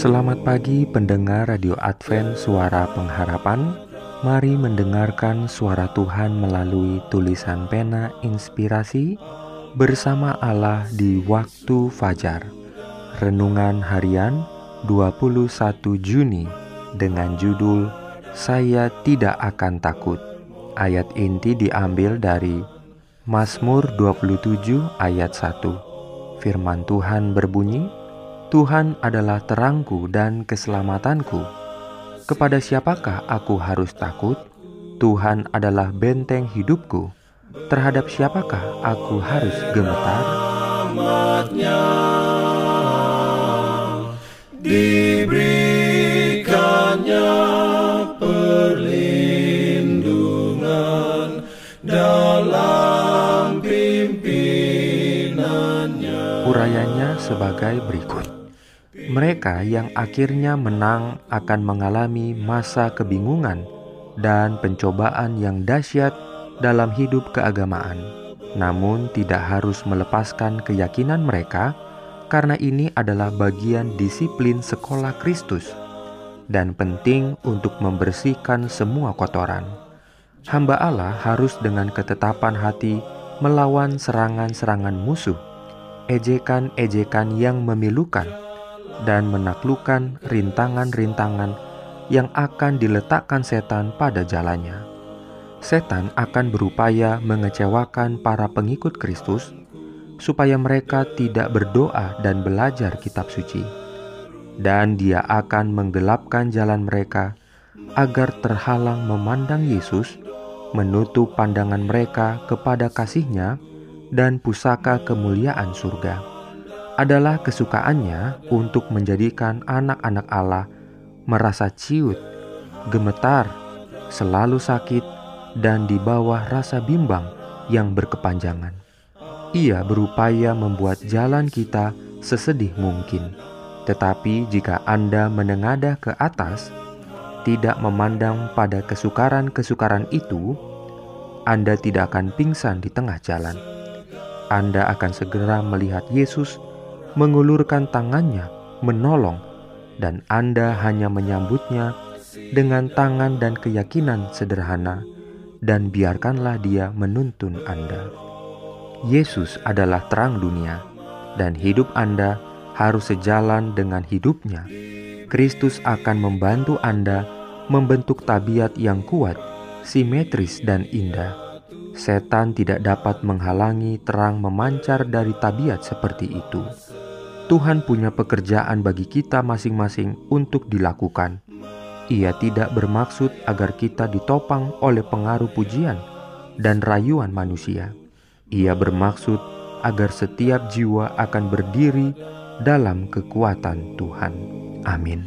Selamat pagi pendengar Radio Advent Suara Pengharapan. Mari mendengarkan suara Tuhan melalui tulisan pena inspirasi Bersama Allah di waktu fajar. Renungan harian 21 Juni Dengan judul Saya Tidak Akan Takut. Ayat inti diambil dari Mazmur 27 ayat 1 Firman Tuhan berbunyi, Tuhan adalah terangku dan keselamatanku. Kepada siapakah aku harus takut? Tuhan adalah benteng hidupku. Terhadap siapakah aku harus gemetar? Diberikannya perlindungan dalam pimpinannya. Urayanya sebagai berikut. Mereka yang akhirnya menang akan mengalami masa kebingungan dan pencobaan yang dahsyat dalam hidup keagamaan, namun tidak harus melepaskan keyakinan mereka, karena ini adalah bagian disiplin sekolah Kristus dan penting untuk membersihkan semua kotoran. Hamba Allah harus dengan ketetapan hati melawan serangan-serangan musuh, ejekan-ejekan yang memilukan dan menaklukkan rintangan-rintangan yang akan diletakkan setan pada jalannya. Setan akan berupaya mengecewakan para pengikut Kristus supaya mereka tidak berdoa dan belajar kitab suci. Dan dia akan menggelapkan jalan mereka agar terhalang memandang Yesus, menutup pandangan mereka kepada kasihnya dan pusaka kemuliaan surga adalah kesukaannya untuk menjadikan anak-anak Allah merasa ciut, gemetar, selalu sakit, dan di bawah rasa bimbang yang berkepanjangan. Ia berupaya membuat jalan kita sesedih mungkin, tetapi jika Anda menengadah ke atas, tidak memandang pada kesukaran-kesukaran itu, Anda tidak akan pingsan di tengah jalan. Anda akan segera melihat Yesus mengulurkan tangannya menolong dan Anda hanya menyambutnya dengan tangan dan keyakinan sederhana dan biarkanlah dia menuntun Anda. Yesus adalah terang dunia dan hidup Anda harus sejalan dengan hidupnya. Kristus akan membantu Anda membentuk tabiat yang kuat, simetris dan indah. Setan tidak dapat menghalangi terang memancar dari tabiat seperti itu. Tuhan punya pekerjaan bagi kita masing-masing untuk dilakukan. Ia tidak bermaksud agar kita ditopang oleh pengaruh pujian dan rayuan manusia. Ia bermaksud agar setiap jiwa akan berdiri dalam kekuatan Tuhan. Amin.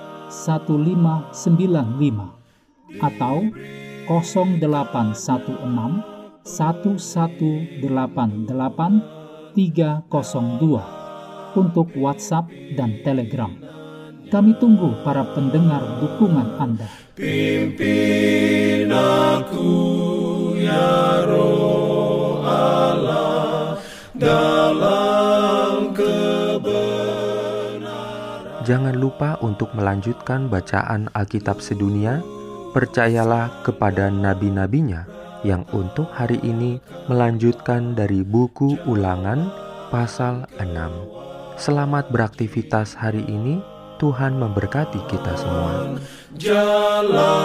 1595 atau 0816 1188 302 untuk WhatsApp dan Telegram. Kami tunggu para pendengar dukungan Anda. Pimpin aku ya roh Allah dalam Jangan lupa untuk melanjutkan bacaan Alkitab sedunia. Percayalah kepada nabi-nabinya yang untuk hari ini melanjutkan dari buku Ulangan pasal 6. Selamat beraktivitas hari ini. Tuhan memberkati kita semua. Jalan